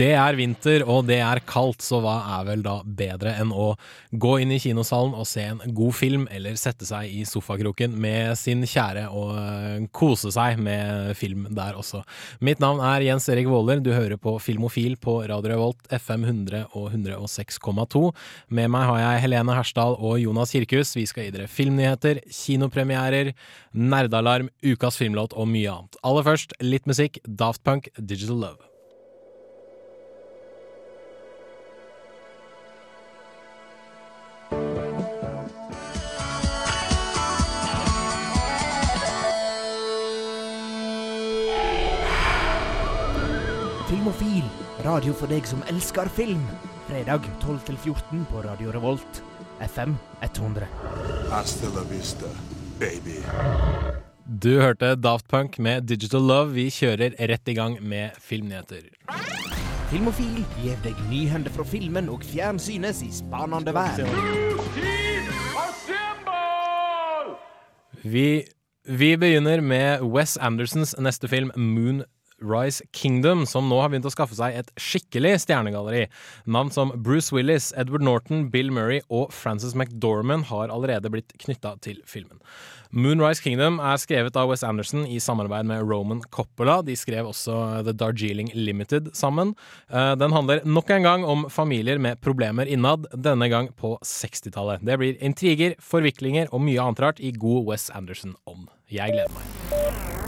Det er vinter, og det er kaldt, så hva er vel da bedre enn å gå inn i kinosalen og se en god film, eller sette seg i sofakroken med sin kjære og øh, kose seg med film der også. Mitt navn er Jens Erik Våler, du hører på Filmofil på Radio Revolt, FM 100 og 106,2. Med meg har jeg Helene Hersdal og Jonas Kirkhus. Vi skal gi dere filmnyheter, kinopremierer, nerdealarm, ukas filmlåt og mye annet. Aller først litt musikk, Daft Punk, Digital Love. Radio for deg som elsker film. Fredag 12-14 på Radio Revolt. FM 100. Hasta la vista, baby. Du hørte Daft Punk med Digital Love. Vi kjører rett i gang med filmnyheter. Filmofil gir deg nyhender fra filmen og fjernsynets i spanende verden. Vi, vi begynner med Wes Andersons neste film, Moonrise Kingdom, som nå har begynt å skaffe seg et skikkelig stjernegalleri. Navn som Bruce Willis, Edward Norton, Bill Murray og Frances McDormand har allerede blitt knytta til filmen. Moonrise Kingdom er skrevet av Wes Anderson i samarbeid med Roman Coppola. De skrev også The Darjeeling Limited sammen. Eh, Den handler nok en gang om familier med problemer innad, denne gang på 60-tallet. Det blir intriger, forviklinger og mye annet rart i god Wes Anderson-ånd. Jeg gleder meg.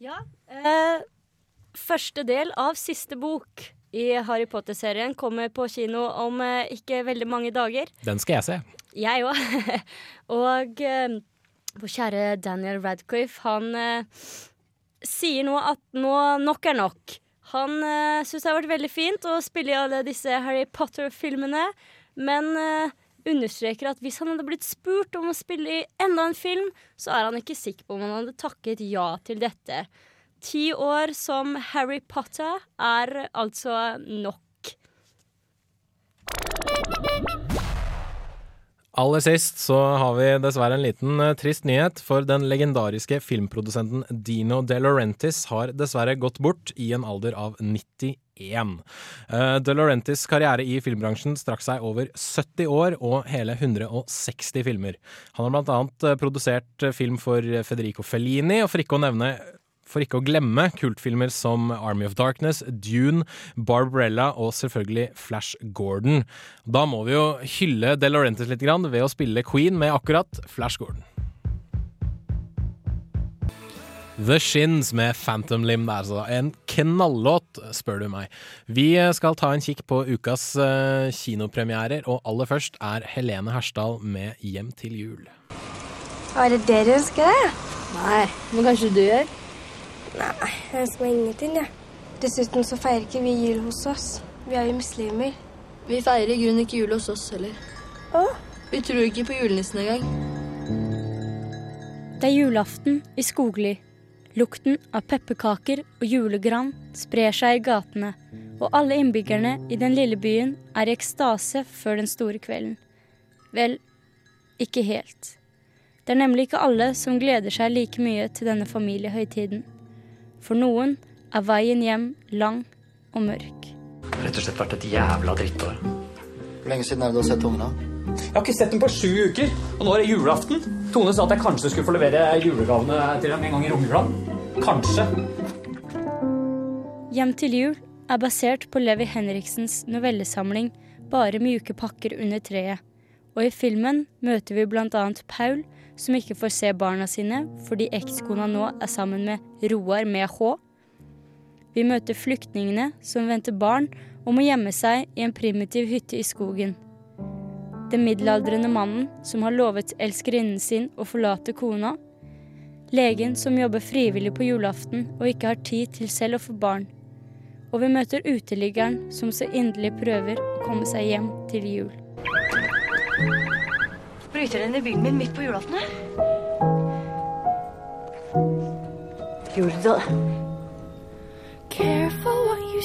Ja. Eh, første del av siste bok i Harry Potter-serien kommer på kino om eh, ikke veldig mange dager. Den skal jeg se. Jeg òg. Og eh, vår kjære Daniel Radcliffe, han eh, sier nå at nå nok er nok. Han eh, syns det har vært veldig fint å spille i alle disse Harry Potter-filmene, men eh, understreker at hvis han hadde blitt spurt om å spille i enda en film, så er han ikke sikker på om han hadde takket ja til dette. Ti år som Harry Potter er altså nok. Aller sist så har vi dessverre en liten uh, trist nyhet, for den legendariske filmprodusenten Dino De Laurentiis har dessverre gått bort i en alder av 91. Uh, De Laurentiis karriere i filmbransjen strakk seg over 70 år og hele 160 filmer. Han har blant annet eh, produsert eh, film for Federico Fellini, og for ikke å nevne for ikke å glemme kultfilmer som Army of Darkness, Dune, Barbarella og selvfølgelig Flash Gordon. Da må vi jo hylle De Laurentiis litt grann ved å spille Queen med akkurat Flash Gordon. The Shins med Phantom Limb der, altså. En knallåt, spør du meg. Vi skal ta en kikk på ukas eh, kinopremierer, og aller først er Helene Hersdal med Hjem til jul. Er det det du ønsker det? Nei, men kanskje du gjør? Nei, jeg ønsker meg ingenting, jeg. Dessuten så feirer ikke vi jul hos oss. Vi er jo muslimer. Vi feirer i grunnen ikke jul hos oss heller. Å? Vi tror ikke på julenissen engang. Det er julaften i Skogli. Lukten av pepperkaker og julegran sprer seg i gatene, og alle innbyggerne i den lille byen er i ekstase før den store kvelden. Vel, ikke helt. Det er nemlig ikke alle som gleder seg like mye til denne familiehøytiden. For noen er veien hjem lang og mørk. Rett og slett vært et jævla drittår. Hvor lenge siden er det du har sett ungene? Jeg har ikke sett dem på sju uker, og nå er det julaften. Tone sa at jeg kanskje skulle få levere julegavene til dem en gang i romjula. Kanskje. Hjem til jul er basert på Levi Henriksens novellesamling Bare mjuke pakker under treet. Og i filmen møter vi bl.a. Paul, som ikke får se barna sine fordi ekskona nå er sammen med Roar med H. Vi møter flyktningene som venter barn og må gjemme seg i en primitiv hytte i skogen. Den middelaldrende mannen som har lovet elskerinnen sin å forlate kona. Legen som jobber frivillig på julaften og ikke har tid til selv å få barn. Og vi møter uteliggeren som så inderlig prøver å komme seg hjem til jul. Bryter den i bilen min midt på julaften? Gjorde du det? Careful what you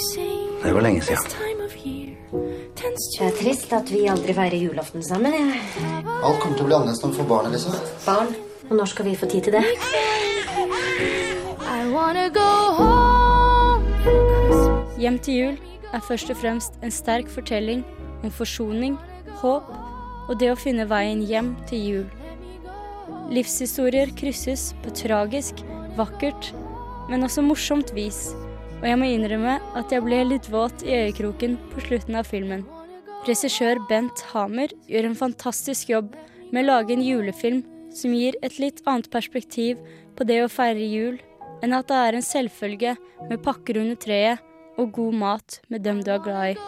Det var lenge siden. Det er trist at vi aldri feirer julaften sammen. Jeg. Alt kommer til å bli annerledes når vi får barn, Elisa. Barn, og når skal vi få tid til det? Hjem til jul er først og fremst en sterk fortelling om forsoning, håp og det å finne veien hjem til jul. Livshistorier krysses på tragisk, vakkert, men også morsomt vis, og jeg må innrømme at jeg ble litt våt i øyekroken på slutten av filmen. Regissør Bent Hamer gjør en fantastisk jobb med å lage en julefilm som gir et litt annet perspektiv på det å feire jul, enn at det er en selvfølge med pakker under treet og god mat med dem du er glad i.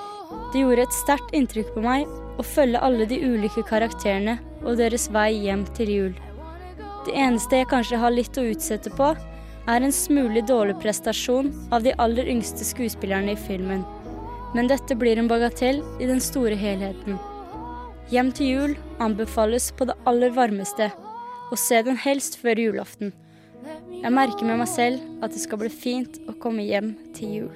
Det gjorde et sterkt inntrykk på meg å følge alle de ulike karakterene og deres vei hjem til jul. Det eneste jeg kanskje har litt å utsette på, er en smule dårlig prestasjon av de aller yngste skuespillerne i filmen. Men dette blir en bagatell i den store helheten. Hjem til jul anbefales på det aller varmeste, og se den helst før julaften. Jeg merker med meg selv at det skal bli fint å komme hjem til jul.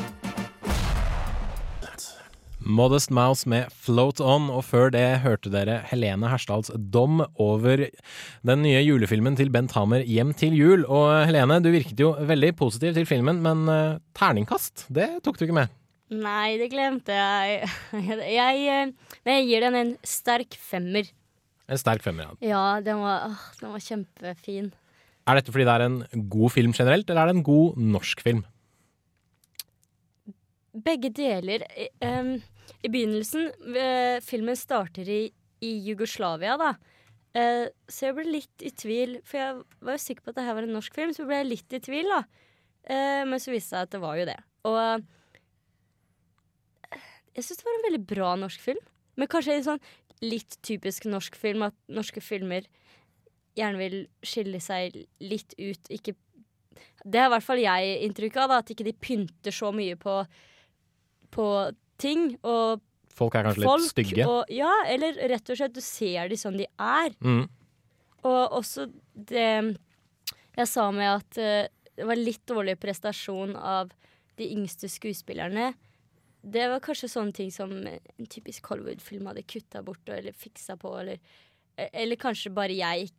Modest Mouse med Float On, og før det hørte dere Helene Hersdals dom over den nye julefilmen til Bent Hamer, Hjem til jul. Og Helene, du virket jo veldig positiv til filmen, men uh, terningkast, det tok du ikke med. Nei, det glemte jeg. Jeg, eh, jeg gir den en sterk femmer. En sterk femmer, ja. Ja, den var, åh, den var kjempefin. Er dette fordi det er en god film generelt, eller er det en god norsk film? Begge deler. I, um, i begynnelsen uh, Filmen starter i, i Jugoslavia, da. Uh, så jeg ble litt i tvil, for jeg var jo sikker på at det her var en norsk film, så ble jeg litt i tvil, da. Uh, men så viste det seg at det var jo det. Og jeg syns det var en veldig bra norsk film. Men kanskje en sånn litt typisk norsk film, at norske filmer gjerne vil skille seg litt ut. Ikke Det har i hvert fall jeg inntrykk av, da, at ikke de pynter så mye på, på ting. Og Folk er kanskje folk, litt stygge. Og, ja, eller rett og slett du ser de som de er. Mm. Og også det jeg sa med at uh, det var litt dårlig prestasjon av de yngste skuespillerne. Det var kanskje sånne ting som en typisk Hollywood-film hadde kutta bort eller fiksa på, eller, eller kanskje bare jeg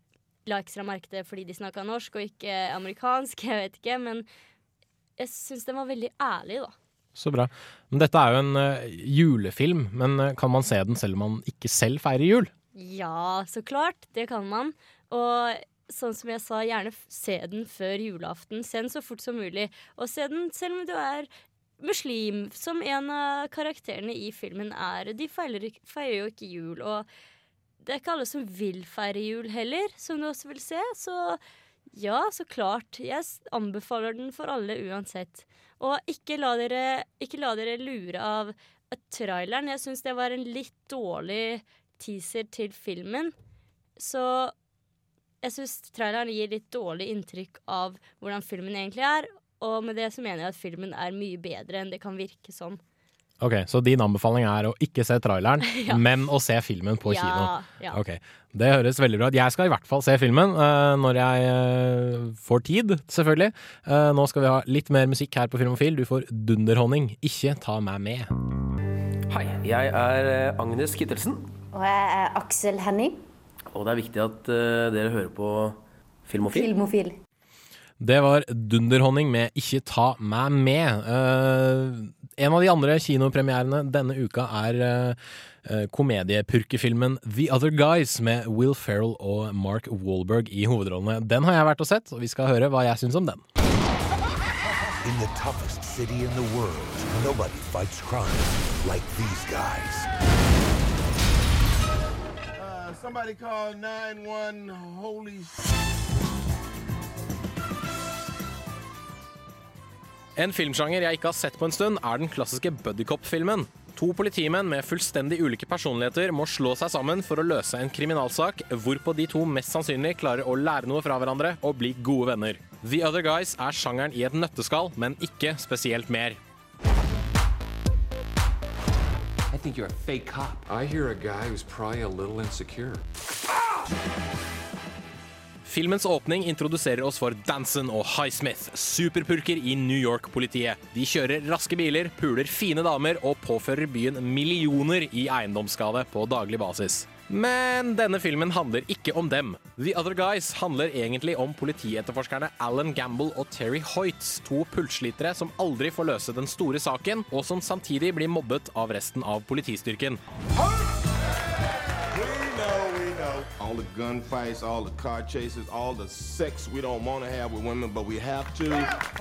la ekstra merke til det fordi de snakka norsk og ikke amerikansk. Jeg vet ikke, men jeg syns den var veldig ærlig, da. Så bra. Men dette er jo en uh, julefilm, men uh, kan man se den selv om man ikke selv feirer jul? Ja, så klart. Det kan man. Og sånn som jeg sa, gjerne se den før julaften. Se den så fort som mulig. Og se den selv om du er muslim, som en av karakterene i filmen er. De feirer, feirer jo ikke jul. Og det er ikke alle som vil feire jul heller, som du også vil se. Så ja, så klart. Jeg anbefaler den for alle uansett. Og ikke la dere, ikke la dere lure av traileren. Jeg syns det var en litt dårlig teaser til filmen. Så jeg syns traileren gir litt dårlig inntrykk av hvordan filmen egentlig er. Og med det så mener jeg at filmen er mye bedre enn det kan virke som. Ok, Så din anbefaling er å ikke se traileren, Ja. men å se filmen på Ja, kino? ja. Ok, Det høres veldig bra ut. Jeg skal i hvert fall se filmen uh, når jeg uh, får tid, selvfølgelig. Uh, nå skal vi ha litt mer musikk her på Filmofil. Du får dunderhonning. Ikke ta meg med. Hei, jeg er Agnes Kittelsen, Og jeg er Aksel Henning. og det er viktig at dere hører på Filmofil. Filmofil. Det var Dunderhonning med Ikke ta meg med. Eh, en av de andre kinopremierene denne uka er eh, eh, komediepurkefilmen The Other Guys med Will Ferrell og Mark Wahlberg i hovedrollene. Den har jeg vært og sett, og vi skal høre hva jeg syns om den. In the toughest city in the world, nobody fights crime like these guys. Uh, somebody call 9-1, holy En filmsjanger jeg ikke har sett på en stund, er den klassiske buddycop-filmen. To politimenn med fullstendig ulike personligheter må slå seg sammen for å løse en kriminalsak, hvorpå de to mest sannsynlig klarer å lære noe fra hverandre og bli gode venner. The Other Guys er sjangeren i et nøtteskall, men ikke spesielt mer. I think you're a fake cop. I hear a guy who's probably a little insecure. Filmens åpning introduserer oss for Danson og Highsmith, superpurker i New York-politiet. De kjører raske biler, puler fine damer og påfører byen millioner i eiendomsskade på daglig basis. Men denne filmen handler ikke om dem. The Other Guys handler egentlig om politietterforskerne Alan Gamble og Terry Hoyts, to pulsslitere som aldri får løse den store saken, og som samtidig blir mobbet av resten av politistyrken. Know, All the gunfights, all the car chases, all the sex we don't want to have with women, but we have to,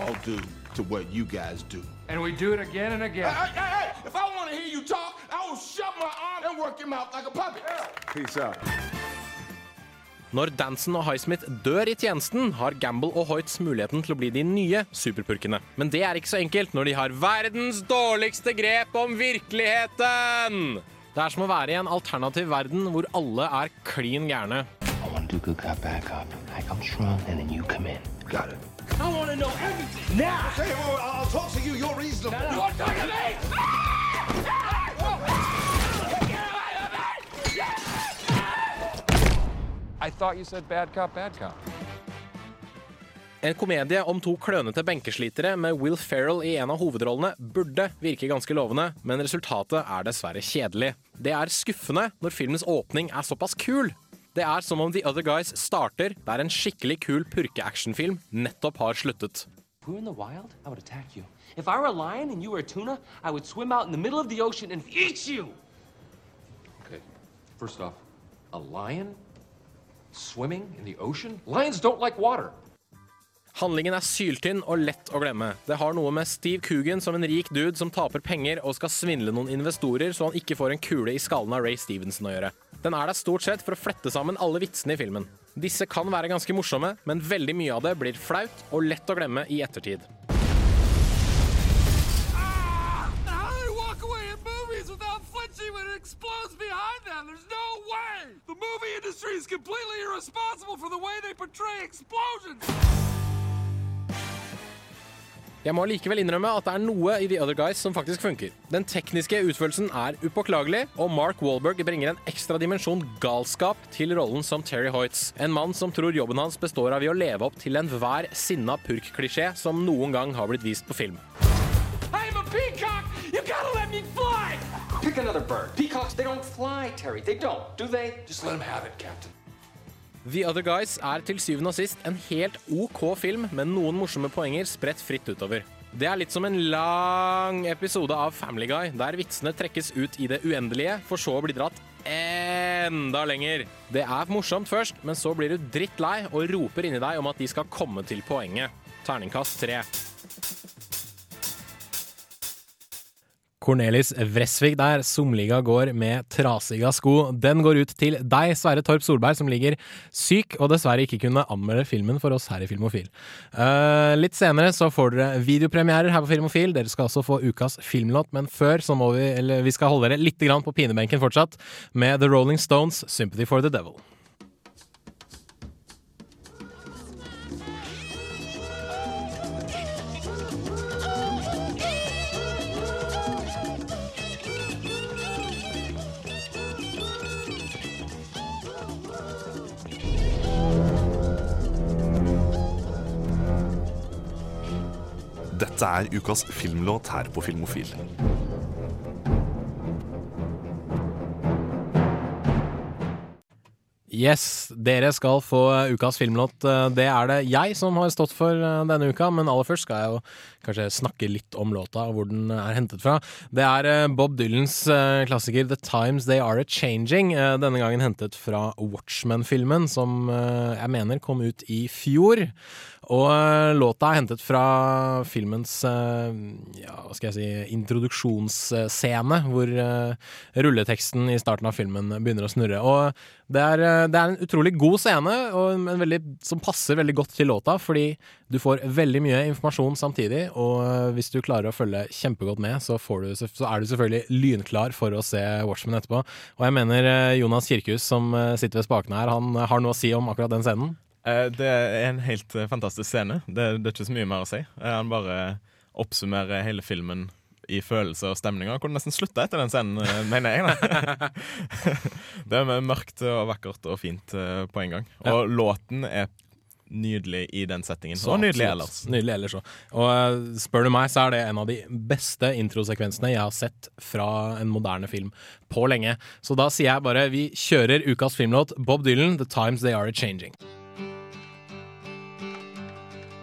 all due to what you guys do. And we do it again and again. Hey, hey, hey! If I want to hear you talk, I will shut my arm and work your mouth like a puppet. Peace out. Når Danson og Highsmith dør i tjenesten, har Gamble og Hoyts muligheten til å bli de nye superpurkene. Men det er ikke så enkelt når de har verdens dårligste grep om virkeligheten! Det er som å være i en alternativ verden hvor alle er klin gærne. I want to do good cop, bad cop. I come strong, and then you come in. Got it. I want to know everything now. Okay, well, I'll talk to you. You're reasonable. You want to talk to me? I thought you said bad cop, bad cop. En komedie om to klønete benkeslitere med Will Ferrell i en av hovedrollene burde virke ganske lovende, men resultatet er dessverre kjedelig. Det er skuffende når filmens åpning er såpass kul. Det er som om The Other Guys starter der en skikkelig kul purke-actionfilm nettopp har sluttet. Wild, tuna, I would swim out in the middle of the ocean and eat you. Okay, first off, a lion swimming in the ocean? Lions don't like water. Handlingen er syltynn og lett å glemme. Det har noe med Steve Coogan som en rik dude som taper penger og skal svindle noen investorer så han ikke får en kule i skallen av Ray Stevenson å gjøre. Den er der stort sett for å flette sammen alle vitsene i filmen. Disse kan være ganske morsomme, men veldig mye av det blir flaut og lett å glemme i ettertid. The movie industry is completely irresponsible for the way they portray! Jeg må likevel innrømme at det er noe i The Other Guys som faktisk funker. Den tekniske utførelsen er upåklagelig, og Mark Wahlberg bringer en ekstra dimensjon galskap til rollen som Terry Hoyts. En mann som tror jobben hans består av i å leve opp til enhver sinna purk-klisjé som noen gang har blitt vist på film. I'm a peacock! You gotta let me fly! Pick another bird. Peacocks, they don't fly, Terry. They don't, do they? Just let them have it, Captain. The Other Guys er til syvende og sist en helt OK film med noen morsomme poenger spredt fritt utover. Det er litt som en lang episode av Family Guy, der vitsene trekkes ut i det uendelige, for så å bli dratt enda lenger. Det er morsomt først, men så blir du drittlei og roper inni deg om at de skal komme til poenget. Terningkast tre. Cornelis Vresvig der. Somliga går med trasiga sko. Den går ut til deg, Sverre Torp Solberg, som ligger syk og dessverre ikke kunne anmelde filmen for oss her i Filmofil. Uh, litt senere så får dere videopremierer her på Filmofil. Dere skal også få ukas filmlåt, men før så må vi, eller vi skal holde dere litt på pinebenken fortsatt, med The Rolling Stones' 'Sympathy for the Devil'. Dette er ukas filmlåt her på Filmofil. Yes, dere skal få ukas filmlåt. Eh, Det er det jeg som har stått for eh, denne uka, men aller først skal jeg jo kanskje snakke litt om låta og hvor den er hentet fra. Det er eh, Bob Dylans eh, klassiker The Times They Are A Changing, eh, denne gangen hentet fra Watchmen-filmen, som eh, jeg mener kom ut i fjor. Og eh, låta er hentet fra filmens eh, ja, hva skal jeg si, introduksjonsscene, hvor eh, rulleteksten i starten av filmen begynner å snurre. Og det er, eh, det er en utrolig god scene, veldig, som passer veldig godt til låta, fordi du får veldig mye informasjon samtidig, og eh, hvis du klarer å følge kjempegodt med, så, du, så er du selvfølgelig lynklar for å se Watchmen etterpå. Og jeg mener eh, Jonas Kirkhus, som sitter ved spakene her, han har noe å si om akkurat den scenen. Det er en helt fantastisk scene. Det, det er ikke så mye mer å si. Han bare oppsummerer hele filmen i følelse og stemninger. Kunne nesten slutta etter den scenen, eh, mener jeg. Da. det er mørkt og vakkert og fint eh, på en gang. Og låten er nydelig i den settingen. Så og nydelig ellers. Nydelig ellers også. Og eh, spør du meg, så er det en av de beste introsekvensene jeg har sett fra en moderne film på lenge. Så da sier jeg bare vi kjører ukas filmlåt Bob Dylan, 'The Times They Are A Changing'.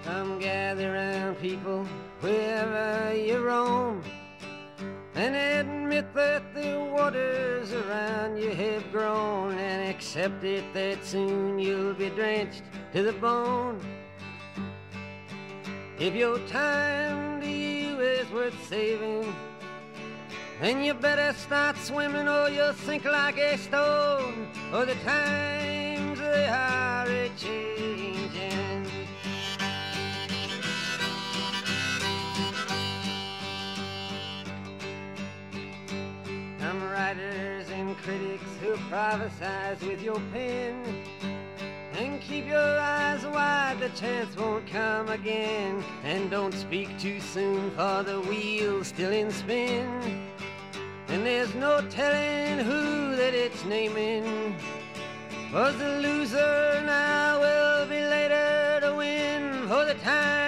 Come gather round, people, wherever you roam, and admit that the waters around you have grown, and accept it that soon you'll be drenched to the bone. If your time to you is worth saving, then you better start swimming or you'll sink like a stone, or the times they are writers and critics who prophesize with your pen. And keep your eyes wide, the chance won't come again. And don't speak too soon, for the wheel's still in spin. And there's no telling who that it's naming. Was the loser now will be later to win, for the times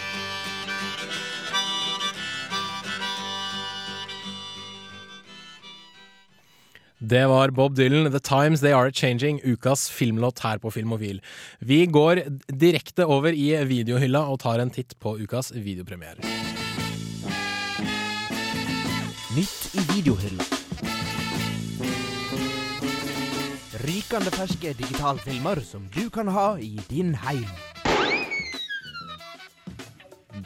Det var Bob Dylan, 'The Times They Are Changing', ukas filmlåt her på Filmofil. Vi går direkte over i videohylla og tar en titt på ukas videopremiere. Nytt i videohylla. Rykende ferske digitalfilmer som du kan ha i din heim.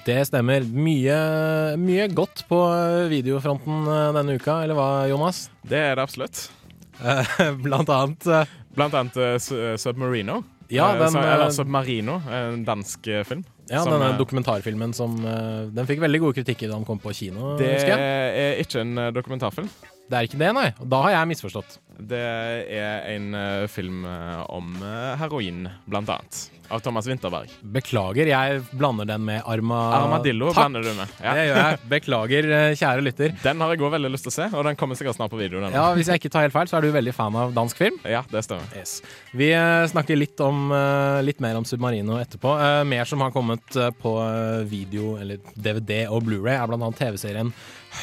Det stemmer. Mye, mye godt på videofronten eh, denne uka, eller hva, Jonas? Det er det absolutt. Eh, Blant annet eh, Blant annet eh, Su- eh, Submarino. Ja, Eh, den, så, eller eh, Submarino, en dansk eh, film. Ja, som, denne eh, dokumentarfilmen som eh, Den fikk veldig gode kritikker da den kom på kino. Det er ikke en eh, dokumentarfilm. Det er ikke det, nei. Da har jeg misforstått. Det er en uh, film eh, om uh, heroin, blant annet. Av Thomas Winterberg. Beklager, jeg blander den med Arma... Armadillo Takk! blander du med. Ja. Det gjør jeg. Beklager, uh, kjære lytter. Den har jeg òg veldig lyst til å se, og den kommer sikkert snart på video. Ja, Hvis jeg ikke tar helt feil, så er du veldig fan av dansk film? Ja, det stemmer. Yes. Vi snakker litt, om, litt mer om Submarino etterpå. Mer som har kommet på video, eller DVD og Blu-ray, er blant annet TV-serien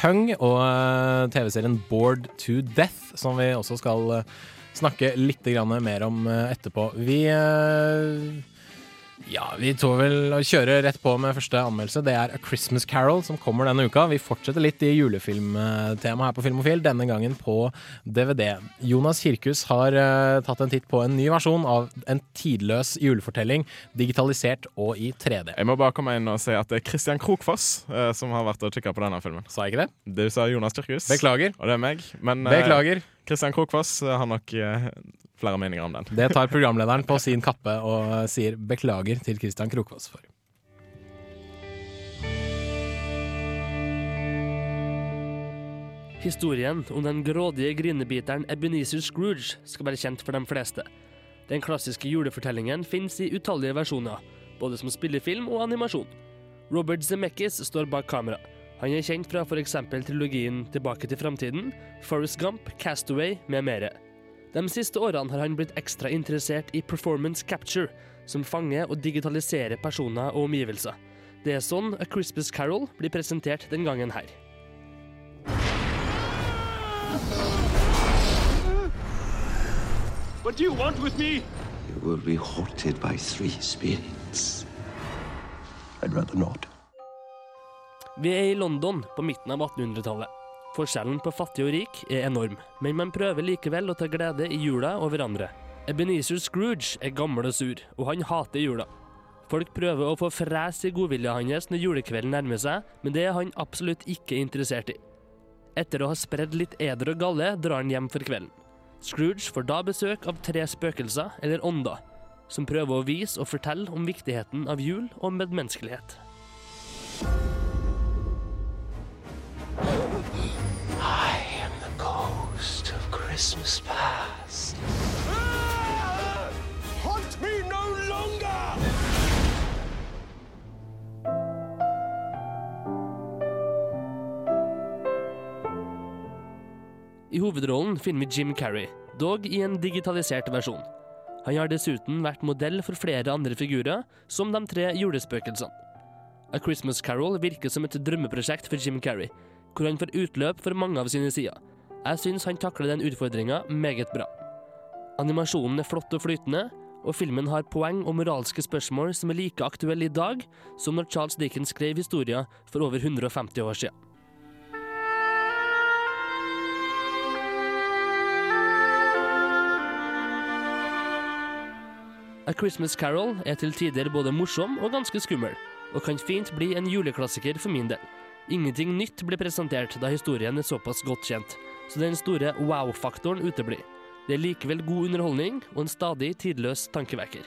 Hung og eh, TV-serien Bored to Death, som vi også skal eh, snakke litt mer om eh, etterpå. Vi ja, vi tror vel å kjøre rett på med første anmeldelse. Det er A Christmas Carol som kommer denne uka. Vi fortsetter litt i julefilmtemaet her på Filmofil, denne gangen på DVD. Jonas Kirkhus har uh, tatt en titt på en ny versjon av en tidløs julefortelling, digitalisert og i 3D. Jeg må bare komme inn og si at det er Christian Krokfoss uh, som har vært og kikka på denne filmen. Sa jeg ikke det? Du sa Jonas Kirkhus. Beklager. Og det er meg. Men uh, Beklager. Christian Krokfoss eh, har nok flere meninger om den. Det tar programlederen på sin kappe og sier beklager til Christian Krokfoss for. Historien om den grådige grinebiteren Ebenezer Scrooge skal være kjent for de fleste. Den klassiske julefortellingen finnes i utallige versjoner, både som spillefilm og animasjon. Robert Zemeckis står bak kamera. Han er kjent fra f.eks. trilogien Tilbake til framtiden, Forest Gump, Castaway med mere. De siste årene har han blitt ekstra interessert i performance capture, som fanger og digitaliserer personer og omgivelser. Det er sånn A Christmas Carol blir presentert den gangen her. What do you want with me? You will be haunted by three spirits. I'd rather not. Vi er i London på midten av 1800-tallet. Forskjellen på fattig og rik er enorm, men man prøver likevel å ta glede i jula og hverandre. Ebenezer Scrooge er gammel og sur, og han hater jula. Folk prøver å få fres i godvilja hans når julekvelden nærmer seg, men det er han absolutt ikke interessert i. Etter å ha spredd litt eder og galle, drar han hjem for kvelden. Scrooge får da besøk av tre spøkelser, eller ånder, som prøver å vise og fortelle om viktigheten av jul og medmenneskelighet. Christmas past. Hunt me no longer! I hovedrollen finner vi Jim Carrey, dog i en digitalisert versjon. Han har dessuten vært modell for flere andre figurer, som de tre julespøkelsene. A Christmas Carol virker som et drømmeprosjekt for Jim Carrey, hvor han får utløp for mange av sine sider. Jeg syns han takler den utfordringa meget bra. Animasjonen er flott og flytende, og filmen har poeng og moralske spørsmål som er like aktuelle i dag som når Charles Dickens skrev historier for over 150 år siden. A Christmas Carol er til tider både morsom og ganske skummel, og kan fint bli en juleklassiker for min del. Ingenting nytt blir presentert da historien er såpass godt kjent, så den store wow-faktoren uteblir. Det er likevel god underholdning og en stadig tidløs tankevekker.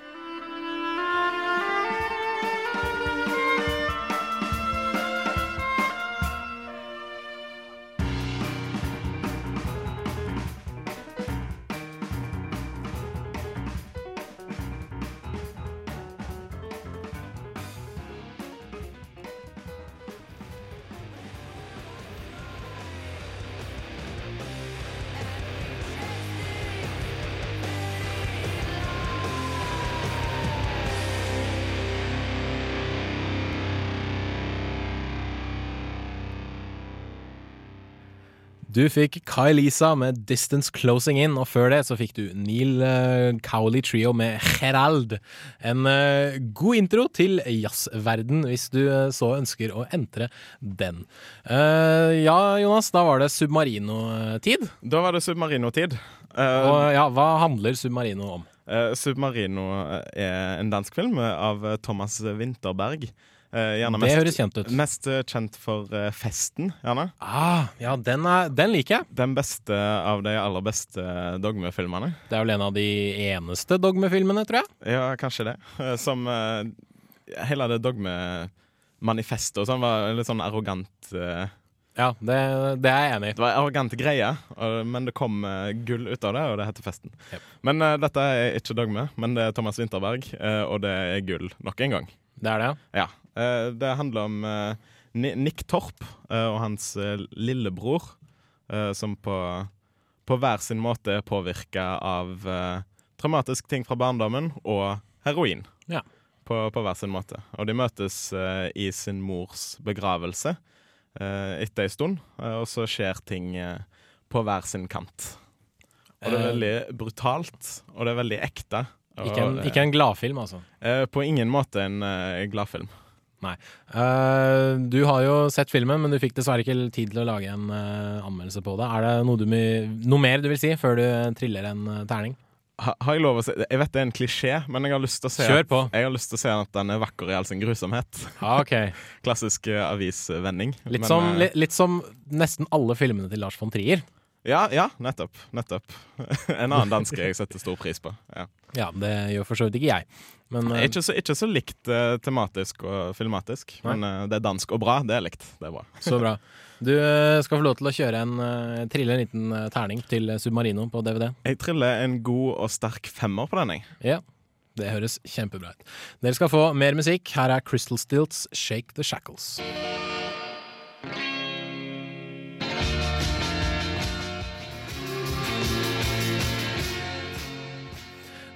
Du fikk Kai Lisa med 'Distance Closing In', og før det så fikk du Neil uh, Cowley Trio med 'Herald'. En eh, god intro til jazzverden, hvis du eh, så ønsker å entre den. Eh, ja, Jonas, da var det Submarino-tid. Da var det Submarino-tid. Eh, og ja, hva handler Submarino om? Eh, Submarino er en dansk film av eh, Thomas Winterberg. Eh, gjerne Det høres kjent ut. Mest eh, kjent for eh, Festen, gjerne. Ah, ja, den, er, den liker jeg. Den beste av de aller beste dogmefilmene. Det er vel en av de eneste dogmefilmene, tror jeg. Ja, kanskje det. Som Hele det dogmemanifestet og sånn var litt sånn arrogant Ja, det, det er jeg enig i. Det var en arrogant greie, men det kom gull ut av det, og det heter Festen. Men uh, dette er ikke dogme, men det er Thomas Winterberg, og det er gull nok en gang. Det er det, ja? Eh, det handler om eh, Nick Torp eh, og hans lillebror, som på, på hver sin måte er påvirka av traumatiske ting fra barndommen og heroin. Ja. På, på hver sin måte. Og de møtes uh, i sin mors begravelse uh, etter ei stund, uh, og så skjer ting på hver sin kant. Og det er veldig brutalt, og det er veldig ekte. Ikke en, ikke en gladfilm, altså. eh, på ingen måte en eh, gladfilm. Nei. Eh, du har jo sett filmen, men du fikk dessverre ikke tid til å lage en anmeldelse på det. Er det noe, du, noe mer du vil si før du triller en terning? Ha, har jeg lov å si Jeg vet det er en klisjé, men jeg har lyst til å se Kjør at, på. Jeg har lyst til å se at den er vakker i all sin grusomhet. Ah, ok. Klassisk eh, avisvending. Litt, Men, som, li, litt som nesten alle filmene til Lars von Trier. Ja, ja, nettopp. Nettopp. en annen danske jeg setter stor pris på. Ja. Ja, det gjør for så vidt ikke jeg. Men uh, Ikke, så, ikke så likt uh, tematisk og filmatisk, Nei. men uh, det er dansk og bra. Det er likt. Det er bra. så bra. Du skal få lov til å kjøre en trille en liten terning til Submarino på DVD. Jeg triller en god og sterk femmer på den, jeg. Ja, det høres kjempebra ut. Dere skal få mer musikk. Her er Crystal Stilts 'Shake the Shackles'.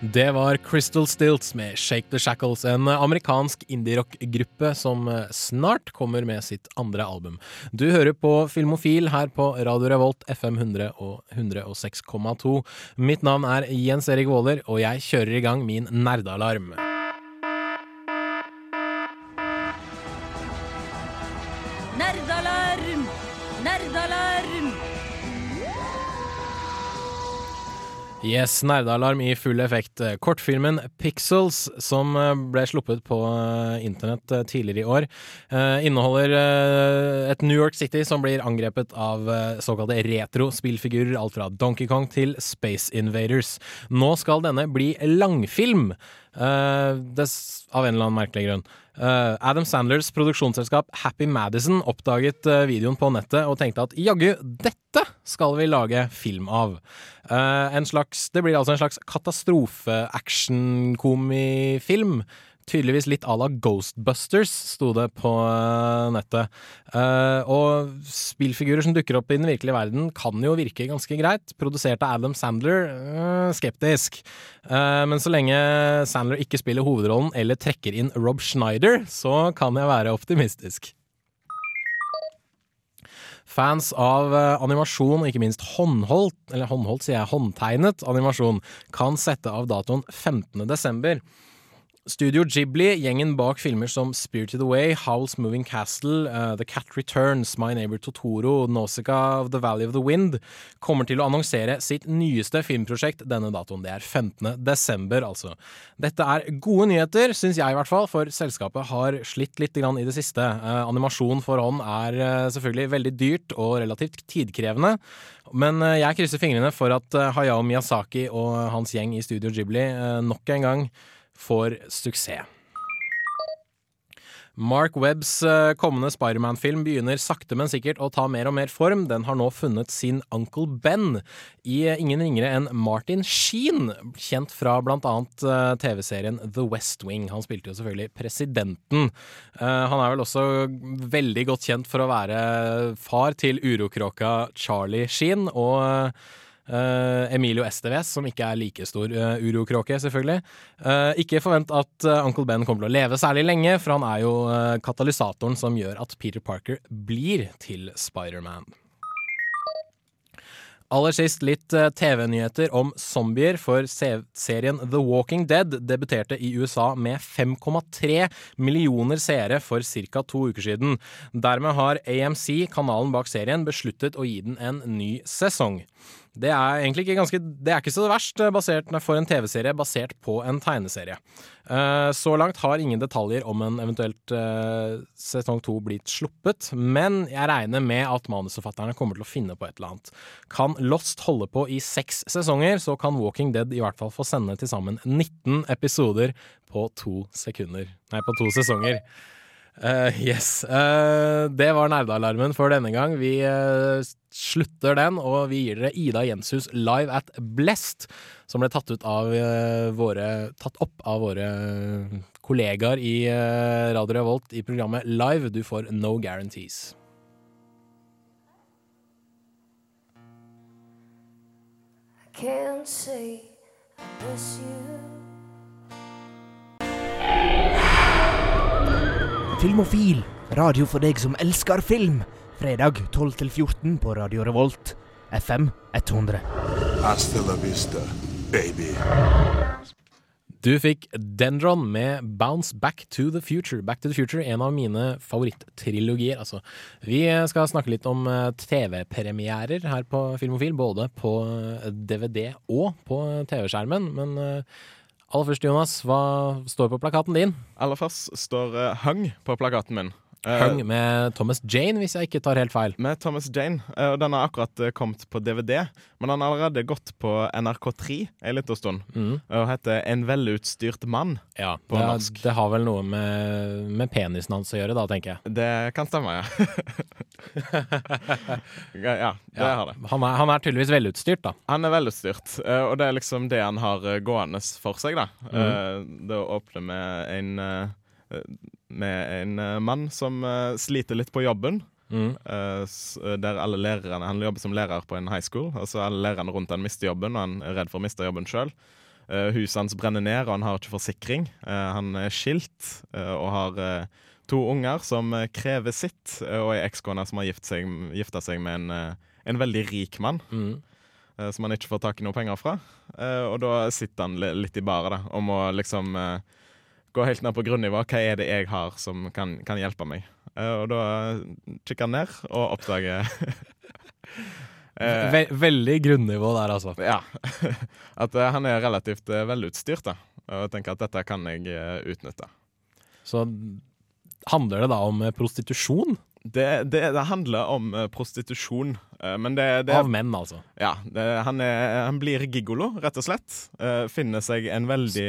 Det var Crystal Stilts med Shake the Shackles, en amerikansk indie-rock-gruppe som eh, snart kommer med sitt andre album. Du hører på Filmofil her på Radio Revolt FM 100 og 106,2. Mitt navn er Jens Erik Våler, og jeg kjører i gang min nerdealarm. Yes, nerdealarm i full effekt. Kortfilmen Pixels, som eh, ble sluppet på eh, internett eh, tidligere i år, eh, inneholder eh, et New York City som blir angrepet av såkalte retro-spillfigurer, alt fra Donkey Kong til Space Invaders. Nå skal denne bli langfilm, av en eller annen merkelig grunn. Eh, Adam Sandlers produksjonsselskap Happy Madison oppdaget eh, videoen på nettet og tenkte at jaggu, dette skal vi lage film av. Eh, en slags, det blir altså en slags katastrofe-action-komifilm. Tydeligvis litt à la Ghostbusters, sto det på eh, nettet. Eh, og spillfigurer som dukker opp i den virkelige verden, kan jo virke ganske greit. Produsert av Adam Sandler, eh, skeptisk. Men så lenge Sandler ikke spiller hovedrollen eller trekker inn Rob Schneider, så kan jeg være optimistisk. Fans av animasjon, og ikke minst håndholdt, eller håndholdt sier jeg, håndtegnet animasjon, kan sette av datoen 15. desember. Studio Ghibli, gjengen bak filmer som Spirited Away, Howl's Moving Castle, uh, The Cat Returns, My Neighbor Totoro, Nausicaa of the Valley of the Wind, kommer til å annonsere sitt nyeste filmprosjekt denne datoen. Det er 15. desember, altså. Dette er gode nyheter, syns jeg i hvert fall, for selskapet har slitt litt i det siste. Uh, animasjon for hånd er uh, selvfølgelig veldig dyrt og relativt tidkrevende, men jeg krysser fingrene for at Hayao Miyazaki og hans gjeng i Studio Ghibli nok en gang får suksess. Mark Webbs eh, kommende Spiderman-film begynner sakte, men sikkert å ta mer og mer form. Den har nå funnet sin Uncle Ben i eh, ingen ringere enn Martin Sheen, kjent fra annet eh, TV-serien The West Wing. Han spilte jo selvfølgelig presidenten. Han er vel også veldig godt kjent for å være far til urokråka Charlie Sheen, og Emilio Estevez, som ikke er like stor uh, urokråke, selvfølgelig. Eh, ikke forvent at eh, Uncle Ben kommer til å leve særlig lenge, for han er jo eh, katalysatoren som gjør at Peter Parker blir til Spiderman. Aller sist litt eh, TV-nyheter om zombier, for serien The Walking Dead debuterte i USA med 5,3 millioner seere for ca. to uker siden. Dermed har AMC, kanalen bak serien, besluttet å gi den en ny sesong. Det er egentlig ikke ganske Det er ikke så verst eh, basert, for en TV-serie basert på en tegneserie. Eh, så langt har ingen detaljer om en eventuelt eh, sesong to blitt sluppet, men jeg regner med at manusforfatterne kommer til å finne på et eller annet. Kan Lost holde på i seks sesonger, så kan Walking Dead i hvert fall få sende til sammen 19 episoder på to sekunder. Nei, på to sesonger. Eh, yes. Uh, det var nerdealarmen for denne gang. Vi uh, slutter den, og vi gir dere Ida Jenshus live at Blest, som ble tatt, ut av, våre, tatt opp av våre kollegaer i Radio Revolt i programmet Live. Du får No Guarantees. Can't say I miss you. Filmofil, radio for deg som elsker film. Fredag 12-14 på Radio Revolt. FM 100. Hasta la vista, baby. Du fikk Dendron med Bounce Back to the Future. Back to the Future, En av mine favoritt-trilogier. Altså. Vi skal snakke litt om eh, TV-premierer her på Filmofil. Både på DVD og på TV-skjermen. Men eh, aller først, Jonas, hva står på plakaten din? Aller først står uh, Hung på plakaten min. Eh, Hung med Thomas Jane, hvis jeg ikke tar helt feil. Med Thomas Jane. eh, og Den har akkurat eh, kommet på DVD, men den har allerede gått på NRK3 en liten stund. Mm. Og heter En velutstyrt mann Ja, på det, norsk. det har vel noe med, med penisen hans å gjøre, da, tenker jeg. Det kan stemme, ja. ja, det Ja, har det. Han er, han er tydeligvis velutstyrt, da. Han er velutstyrt, eh, og det er liksom det han har eh, gående for seg. da Mm. Eh, Det åpner med en eh, Med en eh, mann som eh, sliter litt på jobben. Mm. Eh, Der alle lærerne Han jobber som lærer på en high school. Altså Alle lærerne rundt han mister jobben, og han er redd for å miste jobben sjøl. huset hans brenner ned, og han har ikke forsikring. Han er skilt og har to unger som krever sitt, og ei ekskone som har gift seg, gifta seg med en, en veldig rik mann. Mm. Som han ikke får tak i noe penger fra. Og da sitter han litt i baret og må liksom gå helt ned på grunnivå. Hva er det jeg har som kan, kan hjelpe meg? Eh, Og da kikker han ned og oppdager Ve veldig grunnivå der, altså. Ja. At eh, han er relativt eh, velutstyrt, da. Og tenker at dette kan jeg utnytte. Så handler det da om prostitusjon? Det, det, det handler om prostitusjon, men det, det Av menn, altså. Ja. Det, han, er, han blir gigolo, rett og slett. Finner seg en veldig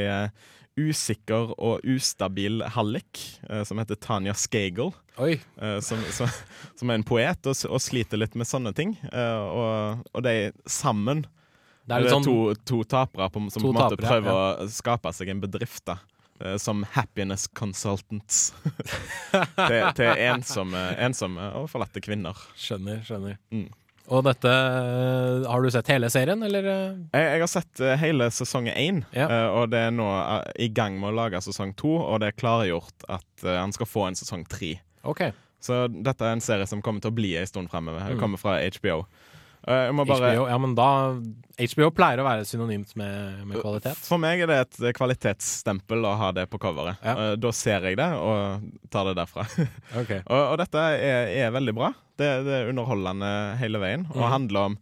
usikker og ustabil hallik eh, som heter Tanya Skagel. Eh, som, som, som er en poet og, og sliter litt med sånne ting. Eh, og, og de sammen Det er det sånn- to, to tapere på, som To på en måte tapere, prøver ja. å skape seg en bedrift. da eh, Som happiness consultants til, til ensomme, ensomme og forlatte kvinner. Skjønner, skjønner. Mm. Og dette eh, Har du sett hele serien, eller? eh? Jeg, jeg har sett eh, hele sesong én, ja. og det er nå i gang med å lage sesong to. Og det er klargjort at han skal få en sesong tre. Okay. Så dette er en serie som kommer til å bli en stund fremover. Det Mm. kommer fra HBO. Eh, jeg må bare HBO, ja, men da HBO pleier å være synonymt med, med kvalitet. For meg er det et eh, kvalitetsstempel å ha det på coveret. Ja. Da ser jeg det, og tar det derfra. Okay. og, og dette er, er veldig bra. Det, det er underholdende hele veien, og mm. handler om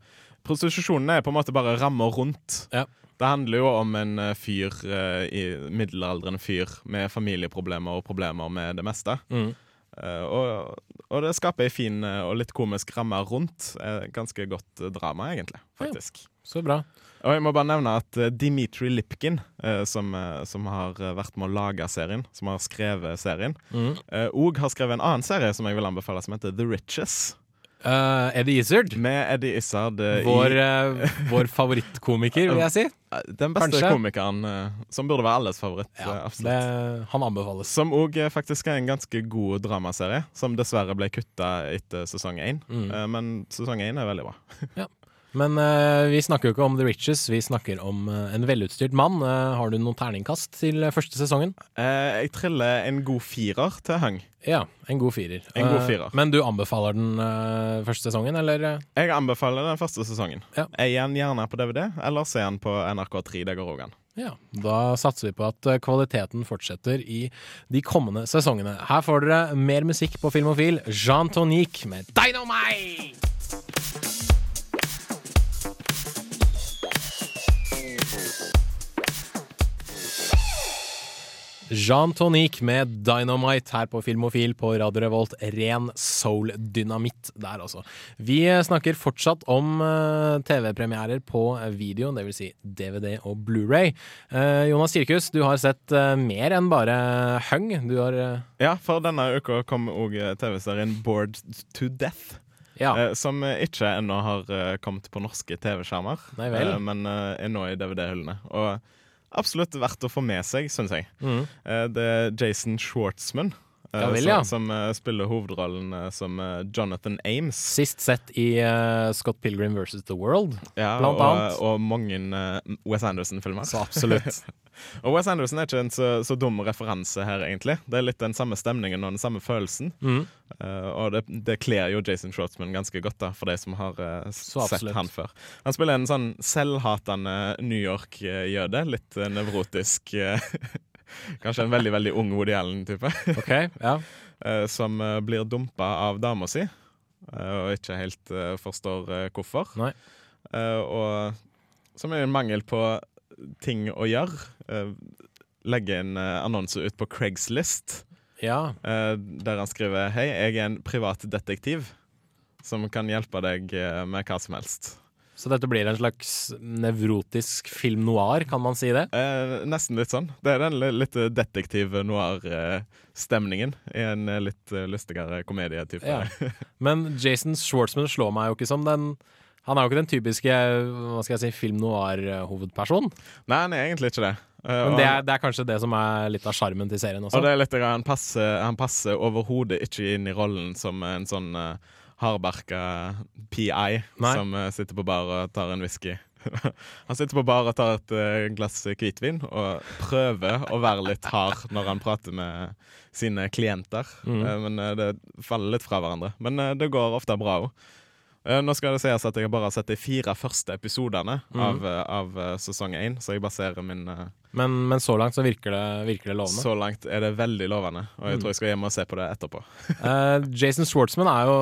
Prostitusjonen er på en måte bare rammer rundt. Det handler jo om en eh, fyr, eh, middelaldrende fyr med familieproblemer og problemer med det meste. Mhm. Eh, og, og det skaper ei fin eh, og litt komisk ramme rundt. Eh, ganske godt drama, egentlig. faktisk. Så bra. Og jeg må bare nevne at Dimitri Lipkin, som, som har vært med å lage serien, som har skrevet serien, òg mm. har skrevet en annen serie som jeg vil anbefale, som heter The Riches. Eh, Eddie Izzard. Med Eddie Izzard. uh, Vår, eh, vår favorittkomiker, vil jeg si. Den beste Kanskje. komikeren, som burde være alles favoritt. Ja, det, han anbefales. Som òg faktisk er en ganske god dramaserie, som dessverre ble kutta etter sesong én. Mm. Men sesong én er veldig bra. Ja. Men uh, vi snakker jo ikke om The Riches, vi snakker om uh, en velutstyrt mann. Uh, har du noen terningkast til første sesongen? Jeg triller en god firer til Hung. Ja, en god firer. En god firer. men du anbefaler den første sesongen, eller? Jeg anbefaler den første sesongen. Ja. Jeg gir den gjerne på DVD, eller ser den på NRK3. Det går òg an. Ja, da satser vi på at kvaliteten fortsetter i de kommende sesongene. Her får dere mer musikk på Filmofil. Jean Tonique med Dynamite! Jean Tonique med Dynamite her på Filmofil på Radio Revolt. Ren soul-dynamitt der, altså. Vi snakker fortsatt om eh, TV-premierer på video, dvs. Si DVD og Blu-ray. Eh, Jonas Kirkus, du har sett eh, mer enn bare Hung. Du har Ja, for denne uka kom òg TV-serien Bored to Death. Ja. som ikke ennå har kommet på norske TV-skjermer, men er nå i DVD-hyllene. Og absolutt verdt å få med seg, syns jeg. Mhm. Eh, det er Jason Schwartzman. Eh, Ja vel, som, ja. som som, spiller hovedrollen eh, som eh, Jonathan Ames. sist sett i uh, Scott Pilgrim versus The World, Ja, blant og, annet. og mange uh, Wes Anderson-filmer. Så absolutt. og Wes Anderson er ikke en så, så dum referanse her, egentlig. Det er litt den samme stemningen og den samme følelsen. Mm. Uh, og det, det kler jo Jason Schwartzman ganske godt, da for de som har eh, sett han før. Han spiller en sånn selvhatende New York-jøde. Litt eh, nevrotisk. Kanskje en veldig veldig ung Woody Allen-type. Okay, ja. Eh, som eh, blir dumpa av dama si, eh, og ikke helt forstår hvorfor. Nei. Og som er en mangel på ting å gjøre. Legge en annonse ut på Craigslist, Ja. der han skriver Hei, jeg er en privat detektiv som kan hjelpe deg med hva som helst. Så dette blir en slags nevrotisk film noir, kan man si det? Eh, nesten litt sånn. Det er den litt detektiv noir-stemningen i en eh, litt eh, lystigere komedietype. Ja. Men Jason Schwartzman slår meg jo ikke som den Han er jo ikke den typiske hva skal jeg si, film noir-hovedpersonen. Nei, han er egentlig ikke det. Eh, Men det er, det er kanskje det som er litt av sjarmen til serien også. Og det er litt, han passer, han passer overhodet ikke inn i rollen som en sånn uh, hardbarka PI Nei. som eh, sitter på bar og tar en whisky. han sitter på bar og tar et eh, glass hvitvin og prøver å være litt hard når han prater med sine klienter. Mm. Eh, men det faller litt fra hverandre. Men det går ofte bra òg. Nå skal det sies at jeg bare har sett de fire første episodene mm. av, eh, av eh, sesong én, så jeg baserer min eh, Men, men så langt så virker det, virker det lovende. så langt er det veldig lovende, og jeg Mm. tror jeg skal hjem og se på det etterpå. uh, Jason Schwartzman er jo,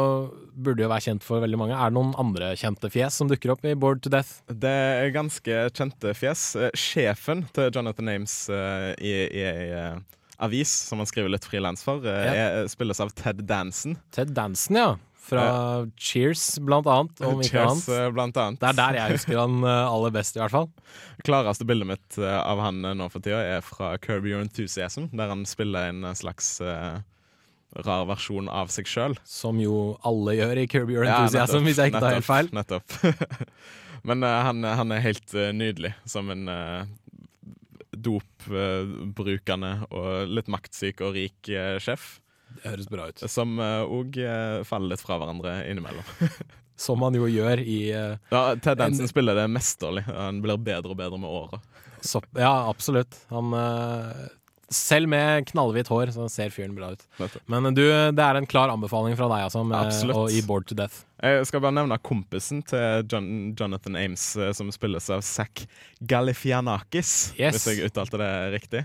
burde jo være kjent for veldig mange. Er det noen andre kjente fjes som dukker opp i Bored to Death? Det er ganske kjente fjes. Eh, Sjefen til Jonathan Ames uh, i, i i eh, avis som han skriver litt frilans for, eh, Ja. er, spilles av Ted Danson. Ted Danson, ja. Fra Cheers, blant annet. Om ikke Cheers, annet. blant annet. Det er der jeg husker han eh, aller best, i hvert fall. Klareste bildet mitt eh, av han eh, nå for tida er fra Kirby Your Enthusiasm, der han spiller en slags uh, rar versjon av seg sjøl. Som jo alle gjør i Kirby Your Enthusiasm, hvis jeg ikke tar helt feil. Nettopp. Men uh, han, han er helt uh, nydelig som en dopbrukende og litt maktsyk og rik sjef. Det høres bra ut. Som òg faller litt fra hverandre innimellom. Som han jo gjør i uh, Ja, Ted Danson En- spiller det mesterlig. Han blir bedre og bedre med åra. Ja, absolutt. Han uh, Selv med knallhvitt hår så ser fyren bra ut. Men du, det er en klar anbefaling fra deg, altså, med, og i Board to Death. Jeg skal bare nevne kompisen til John, Jonathan Ames, eh, som spilles av Zack Galifianakis, Yes. hvis jeg uttalte det riktig.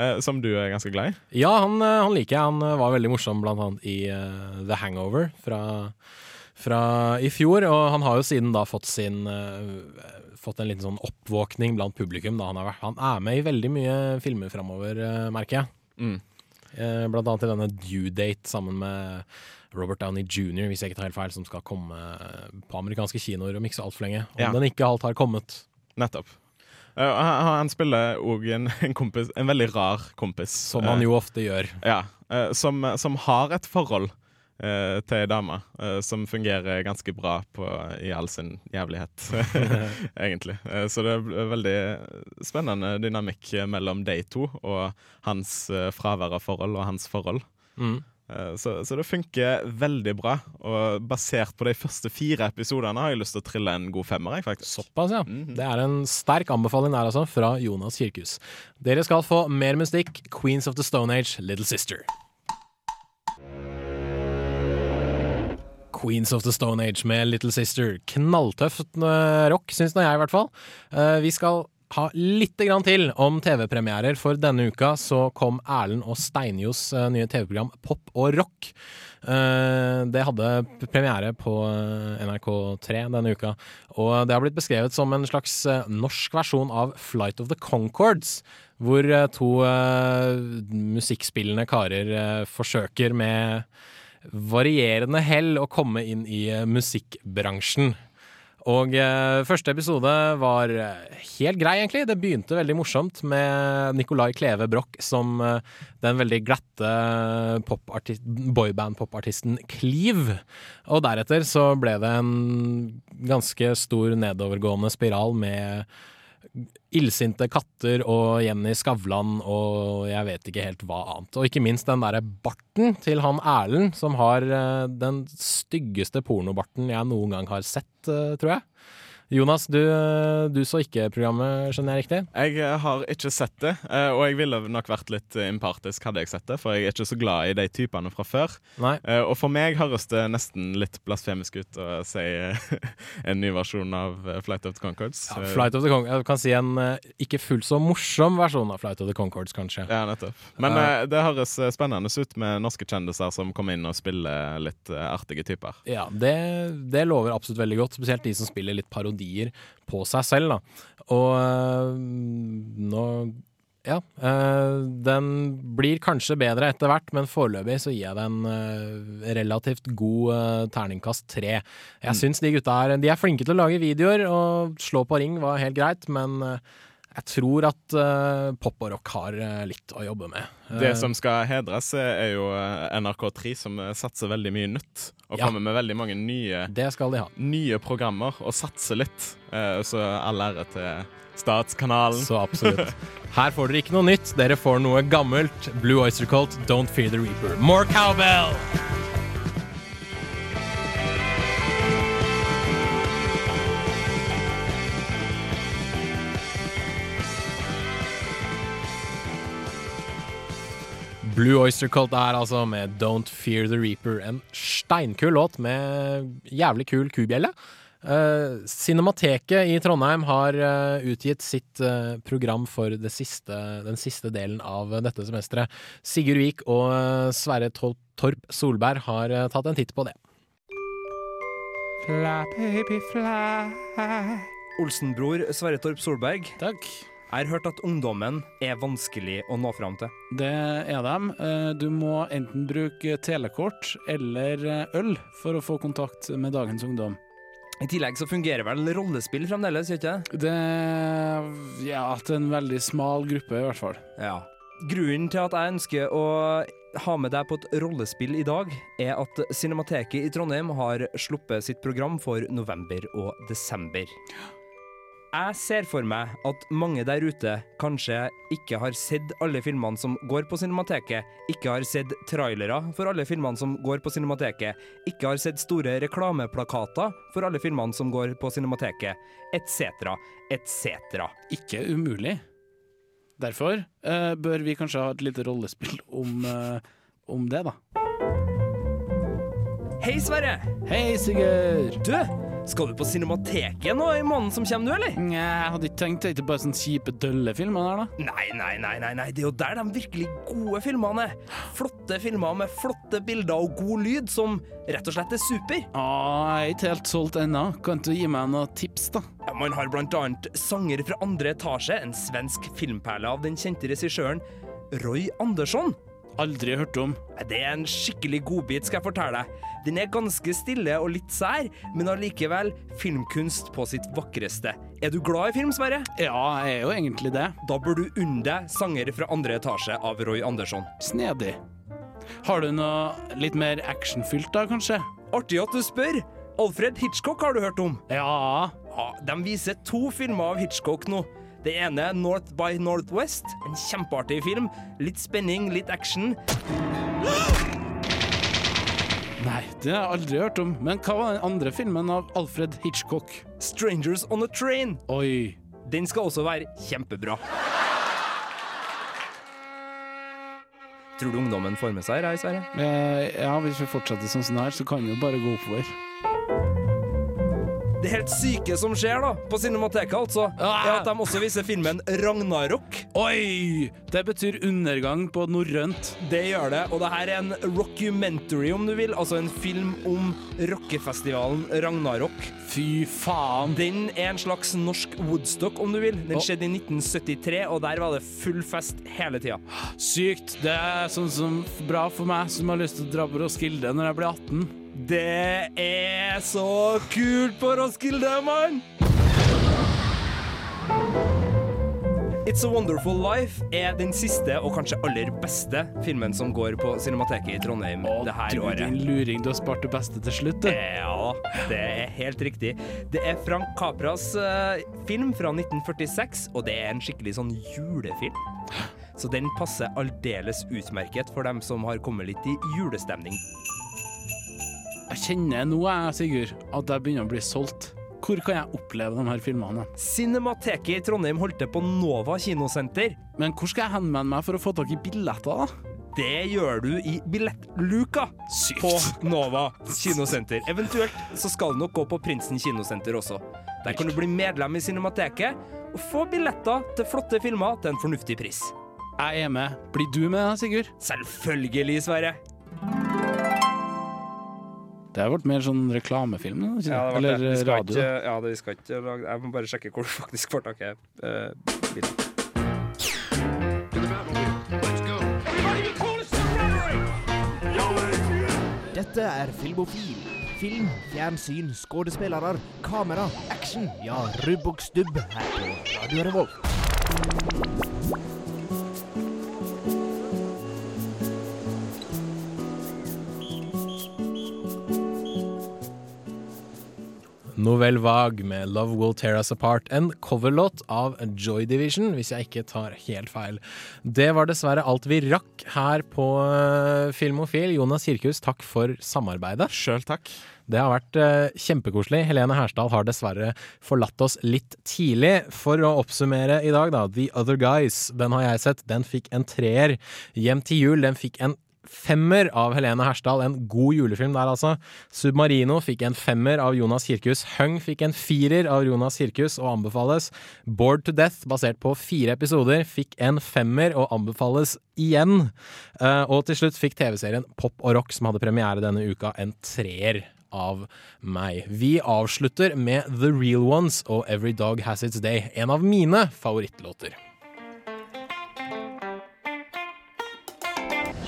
Eh, som du er ganske glad i. Ja, han, eh, han liker jeg. Han eh, var veldig morsom blant annet i uh, The Hangover fra, fra i fjor. Og han har jo siden da fått sin uh, Fått en liten sånn oppvåkning blant publikum. Da han, har vært, han er med i veldig mye filmer framover, uh, merker jeg. Mm. Blant annet i denne Due Date sammen med Robert Downey jr., hvis jeg ikke tar helt feil, som skal komme på amerikanske kinoer om ikke så altfor lenge. Om Ja. den ikke alt har kommet. Nettopp. Eh, han, spiller òg en, en kompis, en veldig rar kompis. Som han jo ofte gjør. Ja, eh, som, som har et forhold eh, til ei dame eh, som fungerer ganske bra på, i all sin jævlighet, egentlig. Eh, så det er veldig spennende dynamikk mellom de to, og hans eh, fravær av forhold og hans forhold. Mm. Eh, Så, så det funker veldig bra. Og basert på de første fire episodene har jeg lyst til å trille en god femmer. Jeg, faktisk. Såpass, ja. Det er en sterk anbefaling der, altså, fra Jonas Kirkhus. Dere skal få mer mystikk. Queens of the Stone Age, Little Sister. Queens of the Stone Age med Little Sister. Knalltøft eh, rock, syns nå jeg i hvert fall. Eh, vi skal ha litt grann til om TV-premierer, for denne uka så kom Erlend og Steinjos eh, nye TV-program Pop og rock. Eh, Det hadde premiere på eh, NRK3 denne uka, og det har blitt beskrevet som en slags norsk versjon av Flight of the Concords, hvor to musikkspillende karer forsøker med varierende hell å komme inn i musikkbransjen. Og eh, første episode var eh, helt grei, egentlig. Det begynte veldig morsomt med Nicolai Kleve Broch som eh, den veldig glatte boyband-popartisten Kliv. Og deretter så ble det en ganske stor nedovergående spiral med illsinte katter og Jenny Skavlan og jeg vet ikke helt hva annet. Og ikke minst den derre barten til han Erlend, som har eh, den styggeste pornobarten jeg noen gang har sett, eh, tror jeg. Jonas, du, du så ikke programmet, skjønner jeg riktig? Jeg eh, har ikke sett det, eh, og jeg ville nok vært litt eh, impartisk hadde jeg sett det, for jeg er ikke så glad i de typene fra før. Nei. Eh, Og for meg høres det nesten litt blasfemisk ut å si eh, en ny versjon av eh, Flight of the Concords. Ja, Flight of the Con jeg kan si en eh, ikke fullt så morsom versjon av Flight of the Concords, kanskje. Ja, nettopp. Men eh, det høres eh, spennende ut med norske kjendiser som kommer inn og spiller litt eh, artige typer. Ja, det, det lover absolutt veldig godt, spesielt de som spiller litt parodier på seg selv, da. Og øh, nå ja. øh, den blir kanskje bedre etter hvert, men foreløpig så gir jeg den øh, relativt god terningkast tre. Jeg Mm. syns de gutta er De er flinke til å lage videoer, og slå på ring var helt greit, men jeg tror at uh, pop og rock har uh, litt å jobbe med. Det Eh, som skal hedres, er jo eh, NRK3, som satser veldig mye nytt. Og Ja. kommer med veldig mange nye, Det skal de ha. nye programmer, og satser litt. Uh, Så all ære til Statskanalen. Så absolutt. Her får dere ikke noe nytt, dere får noe gammelt. Blue Oyster Cult, Don't Fear the Reaper. More cowbell! Blue Oyster Cult er altså med Don't Fear the Reaper. En steinkul låt med jævlig kul kubjelle. Uh, Cinemateket i Trondheim har eh, utgitt sitt eh, program for det siste, den siste delen av dette semesteret. Sigurd Vik og eh, Sverre Tol- Torp Solberg har eh, tatt en titt på det. Fly, baby, fly. Olsenbror Sverre Torp Solberg. Takk. Jeg har hørt at ungdommen er vanskelig å nå fram til. Det er dem. Eh, Du må enten bruke telekort eller eh, øl for å få kontakt med dagens ungdom. I tillegg så fungerer vel rollespill fremdeles, gjør ikke det? Det Ja, til en veldig smal gruppe, i hvert fall. Ja. Grunnen til at jeg ønsker å ha med deg på et rollespill i dag, er at Cinemateket i Trondheim har sluppet sitt program for november og desember. Jeg ser for meg at mange der ute kanskje ikke har sett alle filmene som går på Cinemateket, ikke har sett trailere for alle filmene som går på Cinemateket, ikke har sett store reklameplakater for alle filmene som går på Cinemateket, etc., etc. Ikke umulig. Derfor uh, bør vi kanskje ha et lite rollespill om, uh, om det, da. Hei, Sverre! Hei, Sigurd! Du, skal du på Cinemateket nå i måneden som kommer, du, eller? Nja, jeg hadde ikke tenkt det. Ikke bare sånne kjipe, dølle filmer der, da. Nei, nei, nei, nei, nei, det er jo der de virkelig gode filmene er. Flotte filmer med flotte bilder og god lyd som rett og slett er super. Å, jeg er ikke helt solgt ennå. Kan du gi meg noen tips, da? Ja, man har blant annet Sanger fra andre etasje, en svensk filmperle av den kjente regissøren Roy Andersson. Aldri hørt om. Det er en skikkelig godbit, skal jeg fortelle deg. Den er ganske stille og litt sær, men allikevel filmkunst på sitt vakreste. Er du glad i film, Sverre? Ja, jeg er jo egentlig det. Da bør du unne deg Sanger fra andre etasje av Roy Andersson. Snedig. Har du noe litt mer actionfylt, da, kanskje? Artig at du spør. Alfred Hitchcock har du hørt om? Ja. ja de viser to filmer av Hitchcock nå. Det ene North by Northwest, en kjempeartig film. Litt spenning, litt action. Nei, det har jeg aldri hørt om. Men hva var den andre filmen av Alfred Hitchcock? Strangers on a Train. Oi. Den skal også være kjempebra. Tror du ungdommen får med seg her i Sverige? Eh, ja, hvis vi fortsetter sånn som det her, så kan det jo bare gå oppover. Det helt syke som skjer da, på Cinemateket, altså, er at de også viser filmen Ragnarok. Oi! Det betyr undergang på norrønt. Det gjør det, og det her er en rockumentary, om du vil. Altså en film om rockefestivalen Ragnarok. Fy faen. Den er en slags norsk Woodstock, om du vil. Den skjedde i 1973, og der var det full fest hele tida. Sykt. Det er sånn som bra for meg som har lyst til å dra på Roskilde når jeg blir 18. Det er så kult på Roskilde, mann! It's a Wonderful Life er den siste og kanskje aller beste filmen som går på Cinemateket i Trondheim det her Du, året. din luring, du har spart det beste til slutt, du. Ja, det er helt riktig. Det er Frank Capras uh, film fra 1946, og det er en skikkelig sånn julefilm. Så den passer aldeles utmerket for dem som har kommet litt i julestemning. Jeg kjenner nå, jeg, Sigurd, at jeg begynner å bli solgt. Hvor kan jeg oppleve de her filmene? Cinemateket i Trondheim holdt til på Nova kinosenter. Men hvor skal jeg henvende meg for å få tak i billetter, da? Det gjør du i billettluka på Nova kinosenter. Eventuelt så skal du nok gå på Prinsen kinosenter også. Der kan du bli medlem i Cinemateket og få billetter til flotte filmer til en fornuftig pris. Jeg er med. Blir du med, Sigurd? Selvfølgelig, Sverre. Det har vært mer sånn reklamefilm, ikke? Ja, det eller det. Skal radio. Ikke, ja, det skal ikke lage Jeg må bare sjekke hvor du faktisk får tak i bilen. Dette er Filmofil. Film, fjernsyn, skuespillere, kamera, action. Ja, rubb og stubb her på Radio Revolt. Novell Vague med Love Will Tear Us Apart. En coverlåt av Joy Division, hvis jeg ikke tar helt feil. Det var dessverre alt vi rakk her på eh, Filmofil. Jonas Kirkhus, takk for samarbeidet. Sjøl takk. Det har vært eh, kjempekoselig. Helene Hersdal har dessverre forlatt oss litt tidlig. For å oppsummere i dag, da. The Other Guys, den har jeg sett. Den fikk en treer. Hjem til jul, den fikk en femmer av Helene Hersdal. En god julefilm der, altså. Submarino fikk en femmer av Jonas Kirkhus. Hung fikk en firer av Jonas Kirkhus og anbefales. Bored to Death, basert på fire episoder, fikk en femmer og anbefales igjen. Eh, og til slutt fikk TV-serien Pop og Rock, som hadde premiere denne uka, en treer av meg. Vi avslutter med The Real Ones og Every Dog Has Its Day, en av mine favorittlåter.